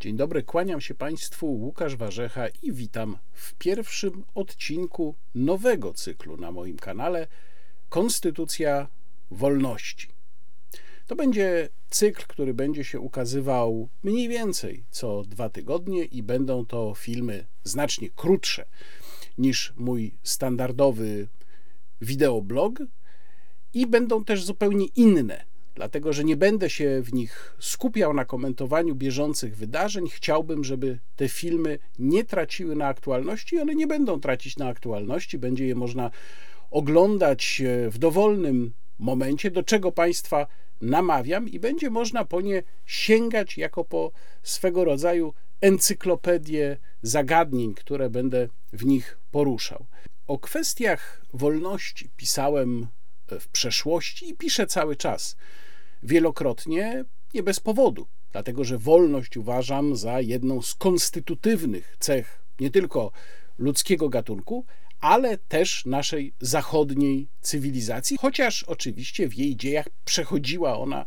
Dzień dobry, kłaniam się Państwu, Łukasz Warzecha i witam w pierwszym odcinku nowego cyklu na moim kanale Konstytucja Wolności. To będzie cykl, który będzie się ukazywał mniej więcej co dwa tygodnie i będą to filmy znacznie krótsze niż mój standardowy wideoblog i będą też zupełnie inne dlatego że nie będę się w nich skupiał na komentowaniu bieżących wydarzeń. Chciałbym, żeby te filmy nie traciły na aktualności, one nie będą tracić na aktualności, będzie je można oglądać e, w dowolnym momencie, do czego Państwa namawiam, i będzie można po nie sięgać jako po swego rodzaju encyklopedię zagadnień, które będę w nich poruszał. O kwestiach wolności pisałem w przeszłości i piszę cały czas wielokrotnie nie bez powodu, dlatego że wolność uważam za jedną z konstytutywnych cech nie tylko ludzkiego gatunku, ale też naszej zachodniej cywilizacji, chociaż oczywiście w jej dziejach przechodziła ona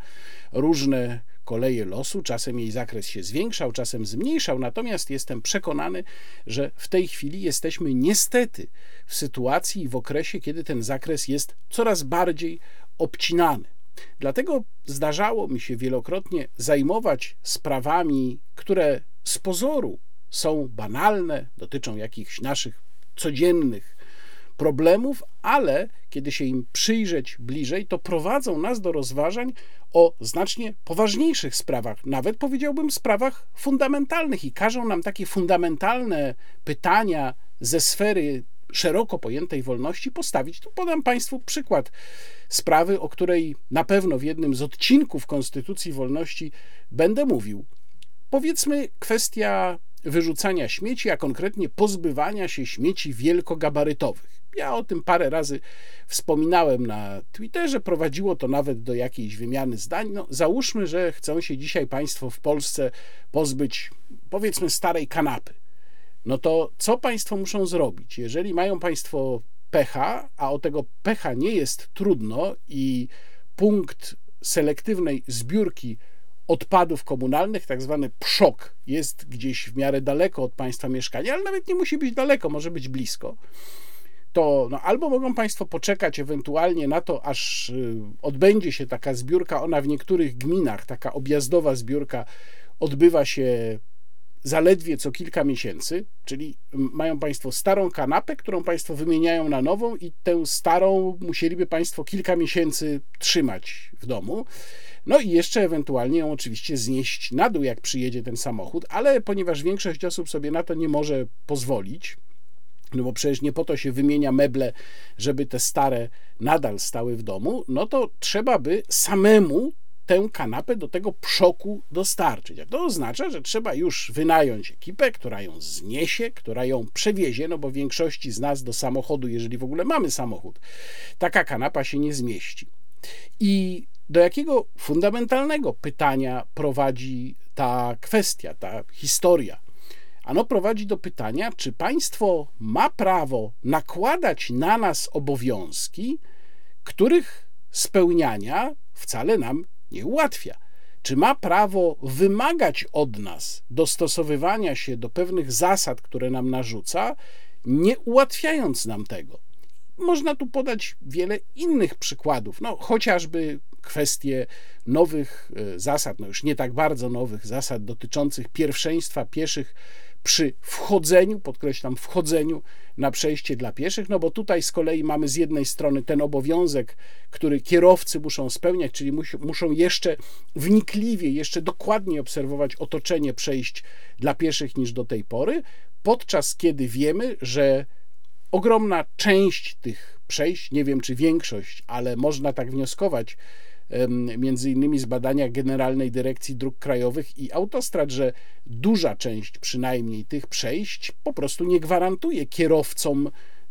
różne koleje losu, czasem jej zakres się zwiększał, czasem zmniejszał, natomiast jestem przekonany, że w tej chwili jesteśmy niestety w sytuacji i w okresie, kiedy ten zakres jest coraz bardziej obcinany. Dlatego zdarzało mi się wielokrotnie zajmować sprawami, które z pozoru są banalne, dotyczą jakichś naszych codziennych problemów, ale kiedy się im przyjrzeć bliżej, to prowadzą nas do rozważań o znacznie poważniejszych sprawach, nawet powiedziałbym sprawach fundamentalnych i każą nam takie fundamentalne pytania ze sfery szeroko pojętej wolności postawić. Tu podam Państwu przykład sprawy, o której na pewno w jednym z odcinków Konstytucji Wolności będę mówił. Powiedzmy kwestia wyrzucania śmieci, a konkretnie pozbywania się śmieci wielkogabarytowych. Ja o tym parę razy wspominałem na Twitterze, prowadziło to nawet do jakiejś wymiany zdań. No, załóżmy, że chcą się dzisiaj Państwo w Polsce pozbyć, powiedzmy, starej kanapy no to co Państwo muszą zrobić? Jeżeli mają Państwo pecha, a o tego pecha nie jest trudno i punkt selektywnej zbiórki odpadów komunalnych, tak zwany PSZOK, jest gdzieś w miarę daleko od Państwa mieszkania, ale nawet nie musi być daleko, może być blisko, to no, albo mogą Państwo poczekać ewentualnie na to, aż y, odbędzie się taka zbiórka. Ona w niektórych gminach, taka objazdowa zbiórka, odbywa się zaledwie co kilka miesięcy, czyli mają Państwo starą kanapę, którą Państwo wymieniają na nową i tę starą musieliby Państwo kilka miesięcy trzymać w domu. No i jeszcze ewentualnie ją oczywiście znieść na dół, jak przyjedzie ten samochód, ale ponieważ większość osób sobie na to nie może pozwolić, no bo przecież nie po to się wymienia meble, żeby te stare nadal stały w domu, no to trzeba by samemu tę kanapę do tego przoku dostarczyć. A to oznacza, że trzeba już wynająć ekipę, która ją zniesie, która ją przewiezie, no bo większości z nas do samochodu, jeżeli w ogóle mamy samochód, taka kanapa się nie zmieści. I do jakiego fundamentalnego pytania prowadzi ta kwestia, ta historia? Ano prowadzi do pytania, czy państwo ma prawo nakładać na nas obowiązki, których spełniania wcale nam nie ułatwia. Czy ma prawo wymagać od nas dostosowywania się do pewnych zasad, które nam narzuca, nie ułatwiając nam tego? Można tu podać wiele innych przykładów, no, chociażby kwestie nowych e, zasad, no już nie tak bardzo nowych zasad dotyczących pierwszeństwa pieszych przy wchodzeniu, podkreślam, wchodzeniu na przejście dla pieszych, no bo tutaj z kolei mamy z jednej strony ten obowiązek, który kierowcy muszą spełniać, czyli muszą jeszcze wnikliwie, jeszcze dokładniej obserwować otoczenie przejść dla pieszych niż do tej pory, podczas kiedy wiemy, że ogromna część tych przejść, nie wiem czy większość, ale można tak wnioskować, między innymi z badania Generalnej Dyrekcji Dróg Krajowych i Autostrad, że duża część przynajmniej tych przejść po prostu nie gwarantuje kierowcom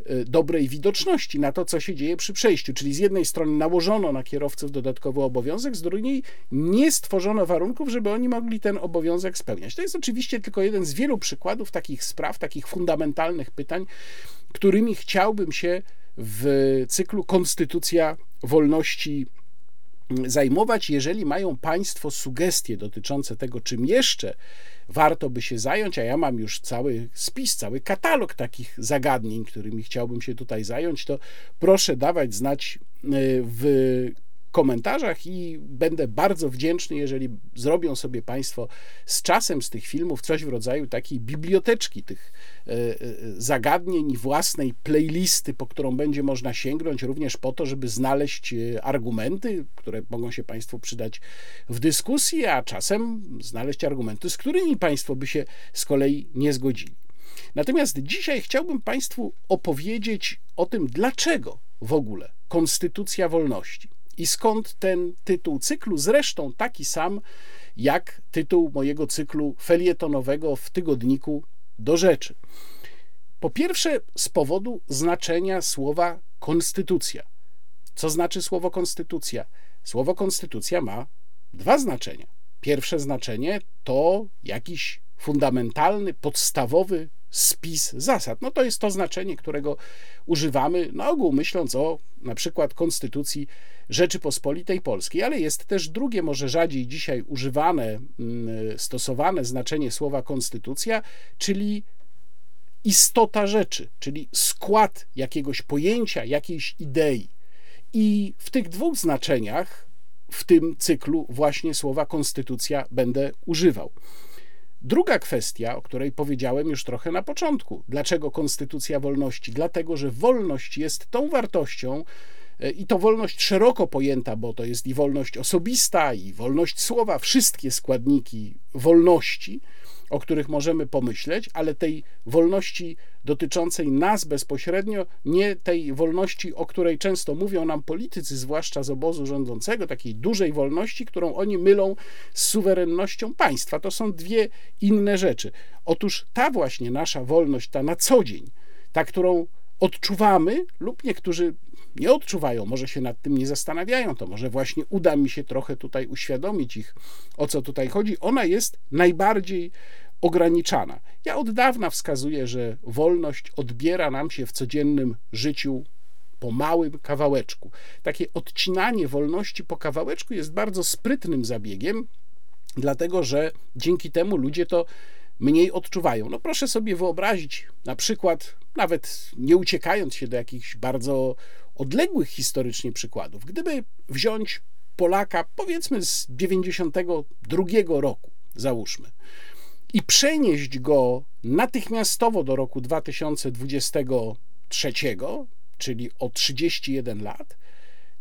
e, dobrej widoczności na to, co się dzieje przy przejściu. Czyli z jednej strony nałożono na kierowców dodatkowy obowiązek, z drugiej nie stworzono warunków, żeby oni mogli ten obowiązek spełniać. To jest oczywiście tylko jeden z wielu przykładów takich spraw, takich fundamentalnych pytań, którymi chciałbym się w cyklu Konstytucja Wolności zajmować, jeżeli mają Państwo sugestie dotyczące tego, czym jeszcze warto by się zająć, a ja mam już cały spis, cały katalog takich zagadnień, którymi chciałbym się tutaj zająć, to proszę dawać znać y, w komentarzach i będę bardzo wdzięczny, jeżeli zrobią sobie Państwo z czasem z tych filmów coś w rodzaju takiej biblioteczki tych e, e, zagadnień, własnej playlisty, po którą będzie można sięgnąć, również po to, żeby znaleźć e, argumenty, które mogą się Państwu przydać w dyskusji, a czasem znaleźć argumenty, z którymi Państwo by się z kolei nie zgodzili. Natomiast dzisiaj chciałbym Państwu opowiedzieć o tym, dlaczego w ogóle Konstytucja Wolności. I skąd ten tytuł cyklu? Zresztą taki sam jak tytuł mojego cyklu felietonowego w tygodniku do rzeczy. Po pierwsze, z powodu znaczenia słowa konstytucja. Co znaczy słowo konstytucja? Słowo konstytucja ma dwa znaczenia. Pierwsze znaczenie to jakiś fundamentalny, podstawowy spis zasad. No to jest to znaczenie, którego używamy na ogół, myśląc o na przykład Konstytucji Rzeczypospolitej Polskiej, ale jest też drugie, może rzadziej dzisiaj używane, mm, stosowane znaczenie słowa konstytucja, czyli istota rzeczy, czyli skład jakiegoś pojęcia, jakiejś idei. I w tych dwóch znaczeniach w tym cyklu właśnie słowa konstytucja będę używał. Druga kwestia, o której powiedziałem już trochę na początku. Dlaczego konstytucja wolności? Dlatego, że wolność jest tą wartością, e, i to wolność szeroko pojęta, bo to jest i wolność osobista, i wolność słowa, wszystkie składniki wolności, o których możemy pomyśleć, ale tej wolności dotyczącej nas bezpośrednio, nie tej wolności, o której często mówią nam politycy, zwłaszcza z obozu rządzącego, takiej dużej wolności, którą oni mylą z suwerennością państwa. To są dwie inne rzeczy. Otóż ta właśnie nasza wolność, ta na co dzień, ta, którą odczuwamy, lub niektórzy nie odczuwają, może się nad tym nie zastanawiają, to może właśnie uda mi się trochę tutaj uświadomić ich, o co tutaj chodzi. Ona jest najbardziej ograniczana. Ja od dawna wskazuję, że wolność odbiera nam się w codziennym życiu po małym kawałeczku. Takie odcinanie wolności po kawałeczku jest bardzo sprytnym zabiegiem, dlatego że dzięki temu ludzie to mniej odczuwają. No proszę sobie wyobrazić, na przykład, nawet nie uciekając się do jakichś bardzo odległych historycznie przykładów, gdyby wziąć Polaka, powiedzmy z 92 roku, załóżmy, i przenieść go natychmiastowo do roku 2023, czyli o 31 lat,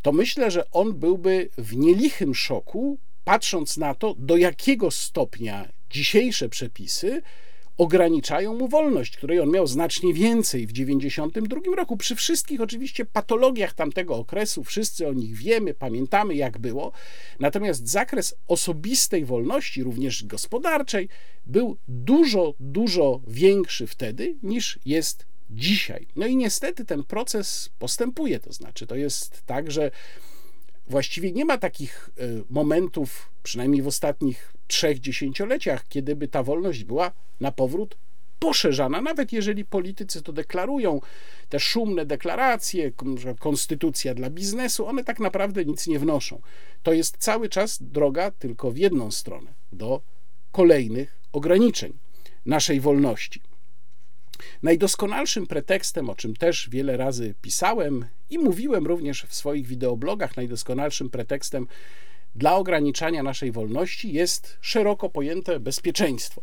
to myślę, że on byłby w nielichym szoku, patrząc na to, do jakiego stopnia dzisiejsze przepisy ograniczają mu wolność, której on miał znacznie więcej w 1992 roku. Przy wszystkich oczywiście patologiach tamtego okresu, wszyscy o nich wiemy, pamiętamy jak było. Natomiast zakres osobistej wolności, również gospodarczej, był dużo, dużo większy wtedy niż jest dzisiaj. No i niestety ten proces postępuje, to znaczy to jest tak, że właściwie nie ma takich e, momentów, przynajmniej w ostatnich trzech dziesięcioleciach, kiedy by ta wolność była na powrót poszerzana, nawet jeżeli politycy to deklarują, te szumne deklaracje, konstytucja dla biznesu, one tak naprawdę nic nie wnoszą. To jest cały czas droga tylko w jedną stronę do kolejnych ograniczeń naszej wolności. Najdoskonalszym pretekstem, o czym też wiele razy pisałem i mówiłem również w swoich wideoblogach, najdoskonalszym pretekstem dla ograniczania naszej wolności jest szeroko pojęte bezpieczeństwo.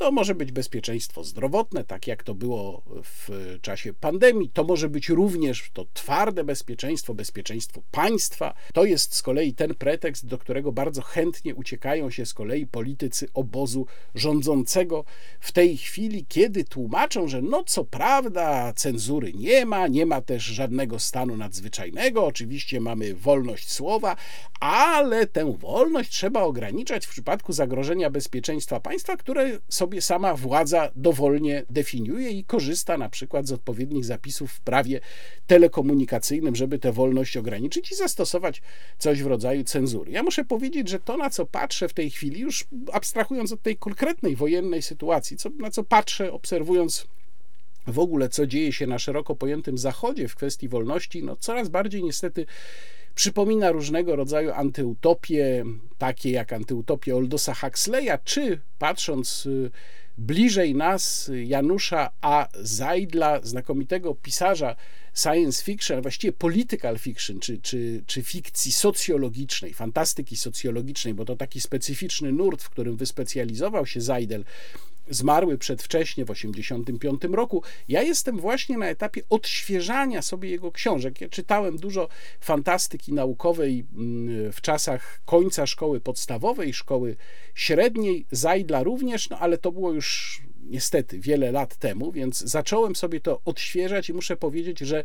To może być bezpieczeństwo zdrowotne, tak jak to było w czasie pandemii. To może być również to twarde bezpieczeństwo, bezpieczeństwo państwa. To jest z kolei ten pretekst, do którego bardzo chętnie uciekają się z kolei politycy obozu rządzącego w tej chwili, kiedy tłumaczą, że no co prawda cenzury nie ma, nie ma też żadnego stanu nadzwyczajnego, oczywiście mamy wolność słowa, ale tę wolność trzeba ograniczać w przypadku zagrożenia bezpieczeństwa państwa, które sobie sobie sama władza dowolnie definiuje i korzysta na przykład z odpowiednich zapisów w prawie telekomunikacyjnym, żeby tę wolność ograniczyć i zastosować coś w rodzaju cenzury. Ja muszę powiedzieć, że to, na co patrzę w tej chwili, już abstrahując od tej konkretnej wojennej sytuacji, co, na co patrzę, obserwując w ogóle, co dzieje się na szeroko pojętym Zachodzie w kwestii wolności, no coraz bardziej niestety Przypomina różnego rodzaju antyutopie, takie jak antyutopie Oldosa Huxleya, czy patrząc y, bliżej nas Janusza A. Zajdla, znakomitego pisarza science fiction, a właściwie political fiction, czy, czy, czy fikcji socjologicznej, fantastyki socjologicznej, bo to taki specyficzny nurt, w którym wyspecjalizował się Zajdel, zmarły przedwcześnie w 1985 roku. Ja jestem właśnie na etapie odświeżania sobie jego książek. Ja czytałem dużo fantastyki naukowej mm, w czasach końca szkoły podstawowej, szkoły średniej, Zajdla również, no ale to było już niestety wiele lat temu, więc zacząłem sobie to odświeżać i muszę powiedzieć, że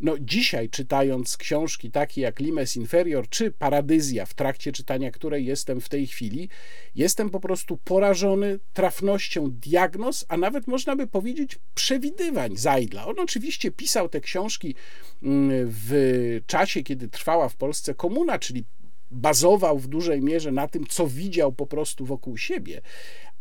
no dzisiaj czytając książki takie jak Limes Inferior czy Paradyzja, w trakcie czytania której jestem w tej chwili, jestem po prostu porażony trafnością diagnoz, a nawet można by powiedzieć przewidywań Zajdla. On oczywiście pisał te książki mm, w czasie, kiedy trwała w Polsce komuna, czyli bazował w dużej mierze na tym, co widział po prostu wokół siebie,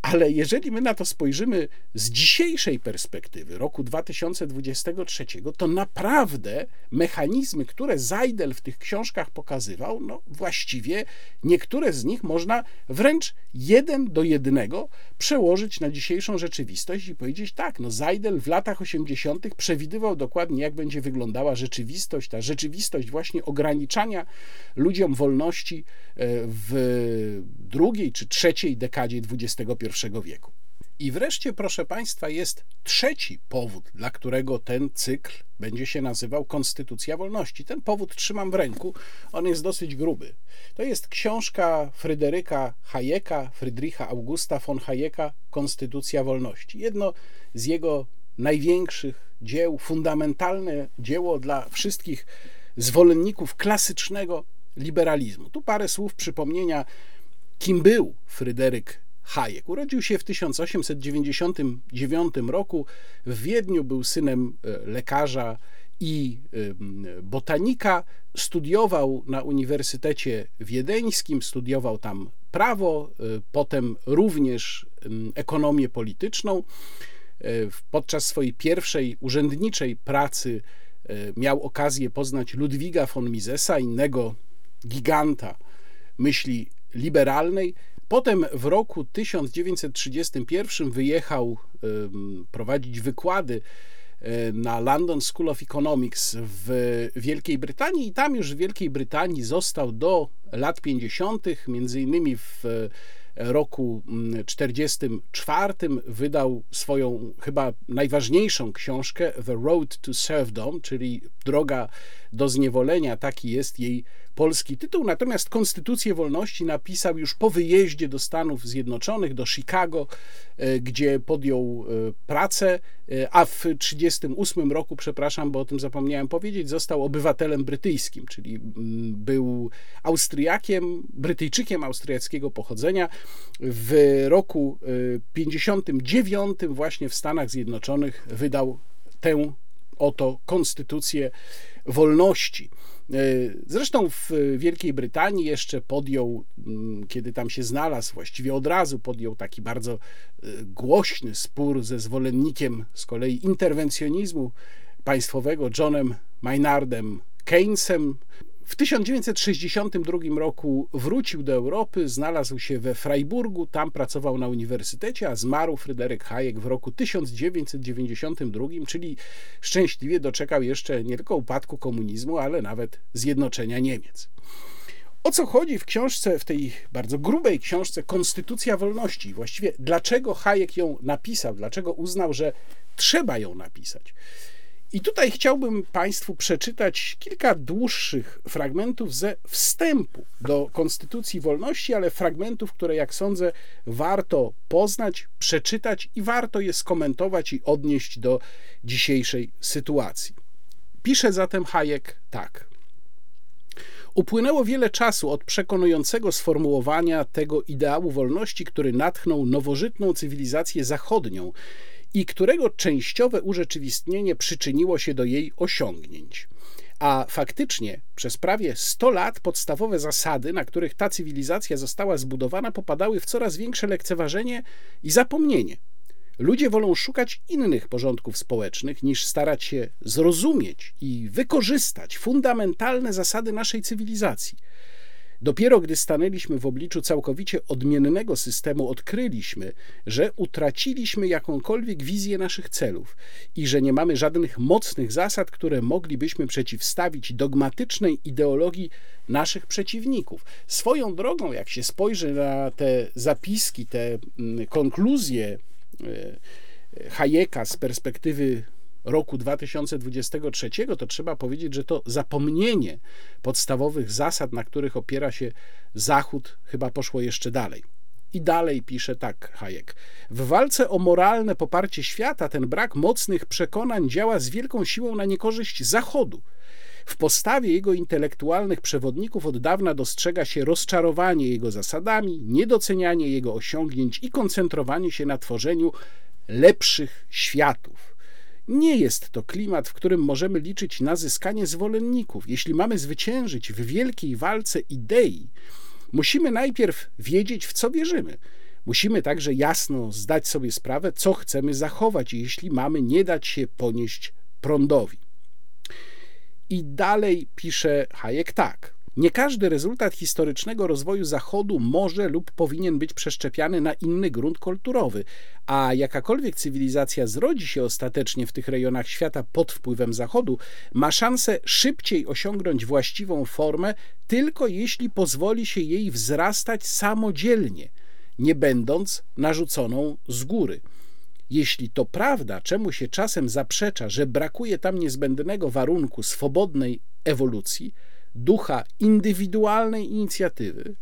ale jeżeli my na to spojrzymy z dzisiejszej perspektywy, roku 2023, to naprawdę mechanizmy, które Zajdel w tych książkach pokazywał, no właściwie niektóre z nich można wręcz jeden do jednego przełożyć na dzisiejszą rzeczywistość i powiedzieć tak, no Zajdel w latach 80. przewidywał dokładnie, jak będzie wyglądała rzeczywistość, ta rzeczywistość właśnie ograniczania ludziom wolności e, w drugiej czy trzeciej dekadzie XXI wieku. I wreszcie, proszę Państwa, jest trzeci powód, dla którego ten cykl będzie się nazywał Konstytucja Wolności. Ten powód trzymam w ręku, on jest dosyć gruby. To jest książka Fryderyka Hayeka, Friedricha Augusta von Hayeka, Konstytucja Wolności. Jedno z jego największych dzieł, fundamentalne dzieło dla wszystkich zwolenników klasycznego liberalizmu. Tu parę słów przypomnienia, kim był Fryderyk Hayek. Urodził się w 1899 roku w Wiedniu, był synem e, lekarza i botanika. Studiował na Uniwersytecie Wiedeńskim, studiował tam prawo, e, potem również ekonomię polityczną. E, podczas swojej pierwszej urzędniczej pracy miał okazję poznać Ludwiga von Misesa, innego giganta myśli liberalnej. Potem w roku 1931 wyjechał prowadzić wykłady e, na London School of Economics w Wielkiej Brytanii i tam już w Wielkiej Brytanii został do lat 50., między innymi w roku 1944 wydał swoją chyba najważniejszą książkę The Road to Serfdom, czyli Droga do zniewolenia, taki jest jej polski tytuł, natomiast Konstytucję Wolności napisał już po wyjeździe do Stanów Zjednoczonych, do Chicago, e, gdzie podjął e, pracę, e, a w 1938 roku, przepraszam, bo o tym zapomniałem powiedzieć, został obywatelem brytyjskim, czyli mm, był Austriakiem, Brytyjczykiem austriackiego pochodzenia. W roku 59 właśnie w Stanach Zjednoczonych wydał tę oto konstytucję wolności. E, zresztą w Wielkiej Brytanii jeszcze podjął, mm, kiedy tam się znalazł, właściwie od razu podjął taki bardzo e, głośny spór ze zwolennikiem z kolei interwencjonizmu państwowego Johnem Maynardem Keynesem. W 1962 roku wrócił do Europy, znalazł się we Freiburgu, tam pracował na uniwersytecie, a zmarł Fryderyk Hayek w roku 1992, czyli szczęśliwie doczekał jeszcze nie tylko upadku komunizmu, ale nawet zjednoczenia Niemiec. O co chodzi w książce, w tej bardzo grubej książce Konstytucja Wolności? Właściwie dlaczego Hayek ją napisał? Dlaczego uznał, że trzeba ją napisać? I tutaj chciałbym Państwu przeczytać kilka dłuższych fragmentów ze wstępu do Konstytucji Wolności, ale fragmentów, które, jak sądzę, warto poznać, przeczytać i warto je skomentować i odnieść do dzisiejszej sytuacji. Pisze zatem Hayek tak. Upłynęło wiele czasu od przekonującego sformułowania tego ideału wolności, który natchnął nowożytną cywilizację zachodnią i którego częściowe urzeczywistnienie przyczyniło się do jej osiągnięć. A faktycznie przez prawie 100 lat podstawowe zasady, na których ta cywilizacja została zbudowana, popadały w coraz większe lekceważenie i zapomnienie. Ludzie wolą szukać innych porządków społecznych niż starać się zrozumieć i wykorzystać fundamentalne zasady naszej cywilizacji. Dopiero gdy stanęliśmy w obliczu całkowicie odmiennego systemu, odkryliśmy, że utraciliśmy jakąkolwiek wizję naszych celów i że nie mamy żadnych mocnych zasad, które moglibyśmy przeciwstawić dogmatycznej ideologii naszych przeciwników. Swoją drogą, jak się spojrzy na te zapiski, te mm, konkluzje e, Hayeka z perspektywy roku 2023, to trzeba powiedzieć, że to zapomnienie podstawowych zasad, na których opiera się Zachód, chyba poszło jeszcze dalej. I dalej pisze tak Hayek. W walce o moralne poparcie świata ten brak mocnych przekonań działa z wielką siłą na niekorzyść Zachodu. W postawie jego intelektualnych przewodników od dawna dostrzega się rozczarowanie jego zasadami, niedocenianie jego osiągnięć i koncentrowanie się na tworzeniu lepszych światów. Nie jest to klimat, w którym możemy liczyć na zyskanie zwolenników. Jeśli mamy zwyciężyć w wielkiej walce idei, musimy najpierw wiedzieć, w co wierzymy. Musimy także jasno zdać sobie sprawę, co chcemy zachować, jeśli mamy nie dać się ponieść prądowi. I dalej pisze Hayek tak. Nie każdy rezultat historycznego rozwoju Zachodu może lub powinien być przeszczepiany na inny grunt kulturowy, a jakakolwiek cywilizacja zrodzi się ostatecznie w tych rejonach świata pod wpływem Zachodu, ma szansę szybciej osiągnąć właściwą formę, tylko jeśli pozwoli się jej wzrastać samodzielnie, nie będąc narzuconą z góry. Jeśli to prawda, czemu się czasem zaprzecza, że brakuje tam niezbędnego warunku swobodnej ewolucji, ducha indywidualnej inicjatywy,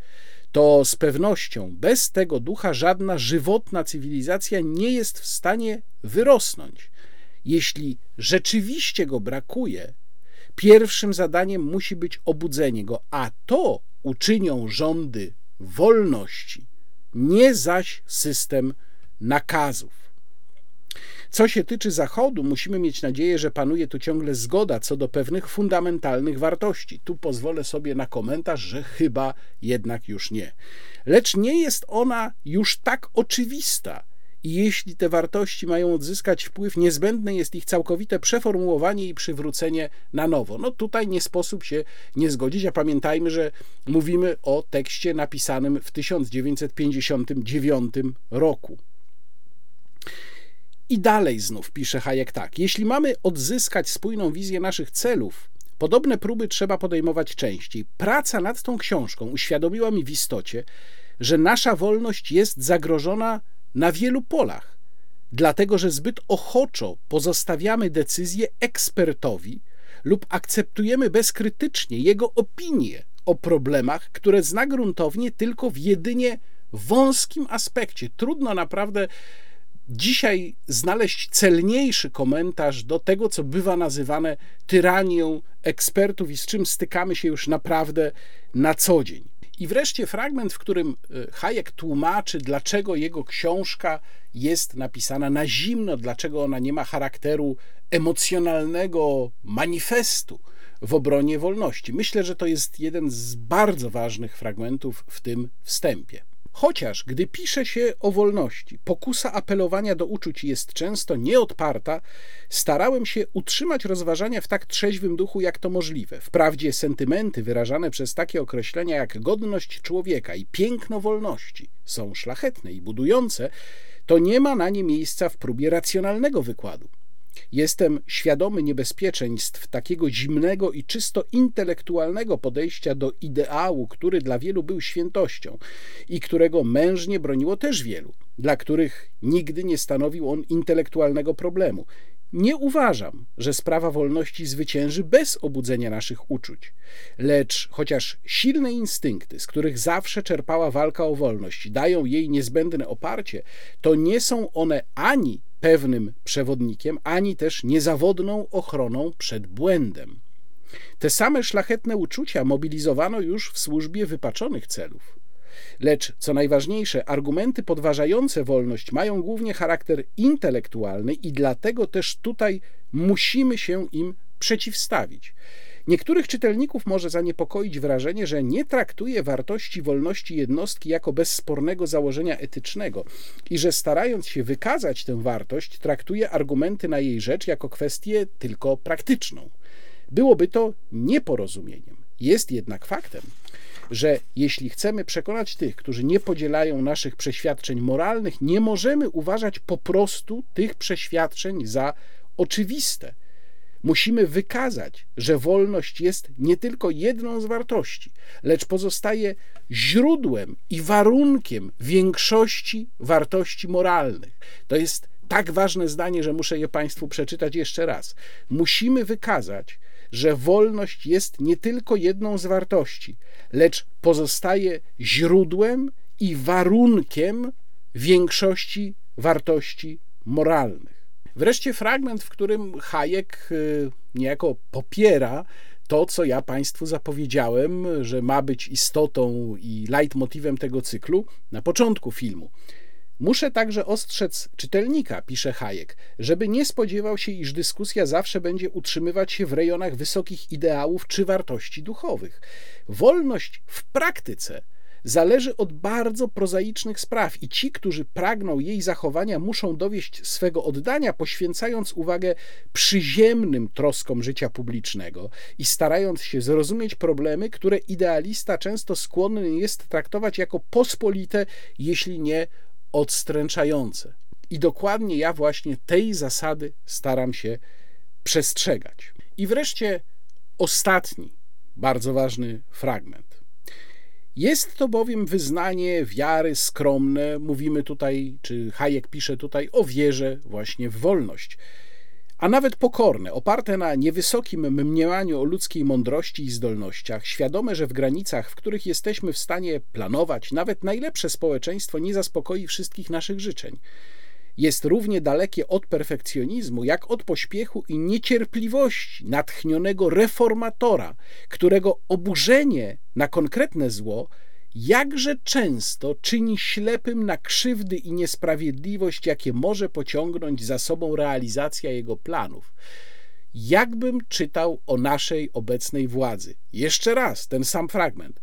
to z pewnością bez tego ducha żadna żywotna cywilizacja nie jest w stanie wyrosnąć. Jeśli rzeczywiście go brakuje, pierwszym zadaniem musi być obudzenie go, a to uczynią rządy wolności, nie zaś system nakazów. Co się tyczy Zachodu, musimy mieć nadzieję, że panuje tu ciągle zgoda co do pewnych fundamentalnych wartości. Tu pozwolę sobie na komentarz, że chyba jednak już nie. Lecz nie jest ona już tak oczywista. I jeśli te wartości mają odzyskać wpływ, niezbędne jest ich całkowite przeformułowanie i przywrócenie na nowo. No tutaj nie sposób się nie zgodzić, a pamiętajmy, że mówimy o tekście napisanym w 1959 roku. I dalej znów pisze Hayek tak: Jeśli mamy odzyskać spójną wizję naszych celów, podobne próby trzeba podejmować częściej. Praca nad tą książką uświadomiła mi w istocie, że nasza wolność jest zagrożona na wielu polach, dlatego że zbyt ochoczo pozostawiamy decyzję ekspertowi lub akceptujemy bezkrytycznie jego opinie o problemach, które zna gruntownie tylko w jedynie wąskim aspekcie. Trudno naprawdę dzisiaj znaleźć celniejszy komentarz do tego, co bywa nazywane tyranią ekspertów i z czym stykamy się już naprawdę na co dzień. I wreszcie fragment, w którym e, Hayek tłumaczy, dlaczego jego książka jest napisana na zimno, dlaczego ona nie ma charakteru emocjonalnego manifestu w obronie wolności. Myślę, że to jest jeden z bardzo ważnych fragmentów w tym wstępie. Chociaż gdy pisze się o wolności, pokusa apelowania do uczuć jest często nieodparta, starałem się utrzymać rozważania w tak trzeźwym duchu, jak to możliwe. Wprawdzie sentymenty wyrażane przez takie określenia jak godność człowieka i piękno wolności są szlachetne i budujące, to nie ma na nie miejsca w próbie racjonalnego wykładu. Jestem świadomy niebezpieczeństw takiego zimnego i czysto intelektualnego podejścia do ideału, który dla wielu był świętością i którego mężnie broniło też wielu, dla których nigdy nie stanowił on intelektualnego problemu. Nie uważam, że sprawa wolności zwycięży bez obudzenia naszych uczuć. Lecz chociaż silne instynkty, z których zawsze czerpała walka o wolność, dają jej niezbędne oparcie, to nie są one ani pewnym przewodnikiem, ani też niezawodną ochroną przed błędem. Te same szlachetne uczucia mobilizowano już w służbie wypaczonych celów. Lecz co najważniejsze, argumenty podważające wolność mają głównie charakter intelektualny i dlatego też tutaj musimy się im przeciwstawić. Niektórych czytelników może zaniepokoić wrażenie, że nie traktuje wartości wolności jednostki jako bezspornego założenia etycznego i że starając się wykazać tę wartość, traktuje argumenty na jej rzecz jako kwestię tylko praktyczną. Byłoby to nieporozumieniem. Jest jednak faktem, że jeśli chcemy przekonać tych, którzy nie podzielają naszych przeświadczeń moralnych, nie możemy uważać po prostu tych przeświadczeń za oczywiste. Musimy wykazać, że wolność jest nie tylko jedną z wartości, lecz pozostaje źródłem i warunkiem większości wartości moralnych. To jest tak ważne zdanie, że muszę je Państwu przeczytać jeszcze raz. Musimy wykazać, że wolność jest nie tylko jedną z wartości, lecz pozostaje źródłem i warunkiem większości wartości moralnych. Wreszcie fragment, w którym Hayek y, niejako popiera to, co ja Państwu zapowiedziałem, że ma być istotą i leitmotivem tego cyklu na początku filmu. Muszę także ostrzec czytelnika, pisze Hayek, żeby nie spodziewał się, iż dyskusja zawsze będzie utrzymywać się w rejonach wysokich ideałów czy wartości duchowych. Wolność w praktyce zależy od bardzo prozaicznych spraw i ci, którzy pragną jej zachowania, muszą dowieść swego oddania, poświęcając uwagę przyziemnym troskom życia publicznego i starając się zrozumieć problemy, które idealista często skłonny jest traktować jako pospolite, jeśli nie odstręczające. I dokładnie ja właśnie tej zasady staram się przestrzegać. I wreszcie ostatni, bardzo ważny fragment. Jest to bowiem wyznanie wiary skromne, mówimy tutaj, czy Hayek pisze tutaj o wierze właśnie w wolność a nawet pokorne, oparte na niewysokim mniemaniu o ludzkiej mądrości i zdolnościach, świadome, że w granicach, w których jesteśmy w stanie planować, nawet najlepsze społeczeństwo nie zaspokoi wszystkich naszych życzeń. Jest równie dalekie od perfekcjonizmu, jak od pośpiechu i niecierpliwości natchnionego reformatora, którego oburzenie na konkretne zło jakże często czyni ślepym na krzywdy i niesprawiedliwość, jakie może pociągnąć za sobą realizacja jego planów. Jakbym czytał o naszej obecnej władzy. Jeszcze raz ten sam fragment.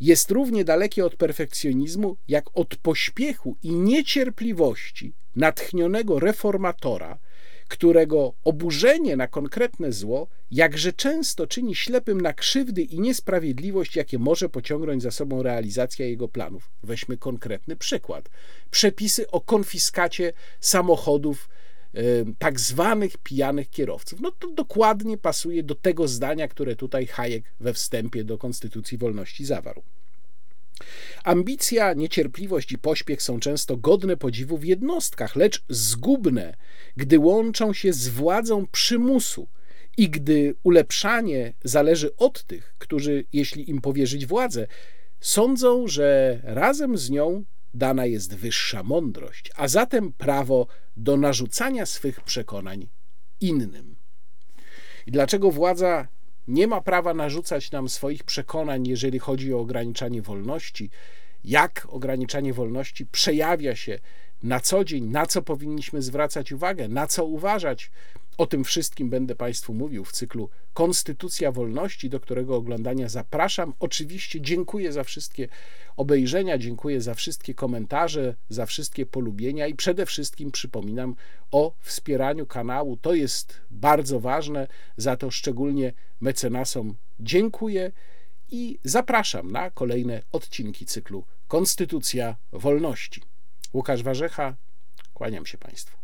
Jest równie dalekie od perfekcjonizmu, jak od pośpiechu i niecierpliwości natchnionego reformatora, którego oburzenie na konkretne zło jakże często czyni ślepym na krzywdy i niesprawiedliwość, jakie może pociągnąć za sobą realizacja jego planów. Weźmy konkretny przykład. Przepisy o konfiskacie samochodów tak zwanych pijanych kierowców. No to dokładnie pasuje do tego zdania, które tutaj Hayek we wstępie do Konstytucji Wolności zawarł. Ambicja, niecierpliwość i pośpiech są często godne podziwu w jednostkach, lecz zgubne, gdy łączą się z władzą przymusu i gdy ulepszanie zależy od tych, którzy, jeśli im powierzyć władzę, sądzą, że razem z nią dana jest wyższa mądrość, a zatem prawo do narzucania swych przekonań innym. I dlaczego władza nie ma prawa narzucać nam swoich przekonań, jeżeli chodzi o ograniczanie wolności. Jak ograniczanie wolności przejawia się na co dzień, na co powinniśmy zwracać uwagę, na co uważać. O tym wszystkim będę Państwu mówił w cyklu Konstytucja Wolności, do którego oglądania zapraszam. Oczywiście dziękuję za wszystkie obejrzenia, dziękuję za wszystkie komentarze, za wszystkie polubienia i przede wszystkim przypominam o wspieraniu kanału. To jest bardzo ważne, za to szczególnie mecenasom dziękuję i zapraszam na kolejne odcinki cyklu Konstytucja Wolności. Łukasz Warzecha, kłaniam się Państwu.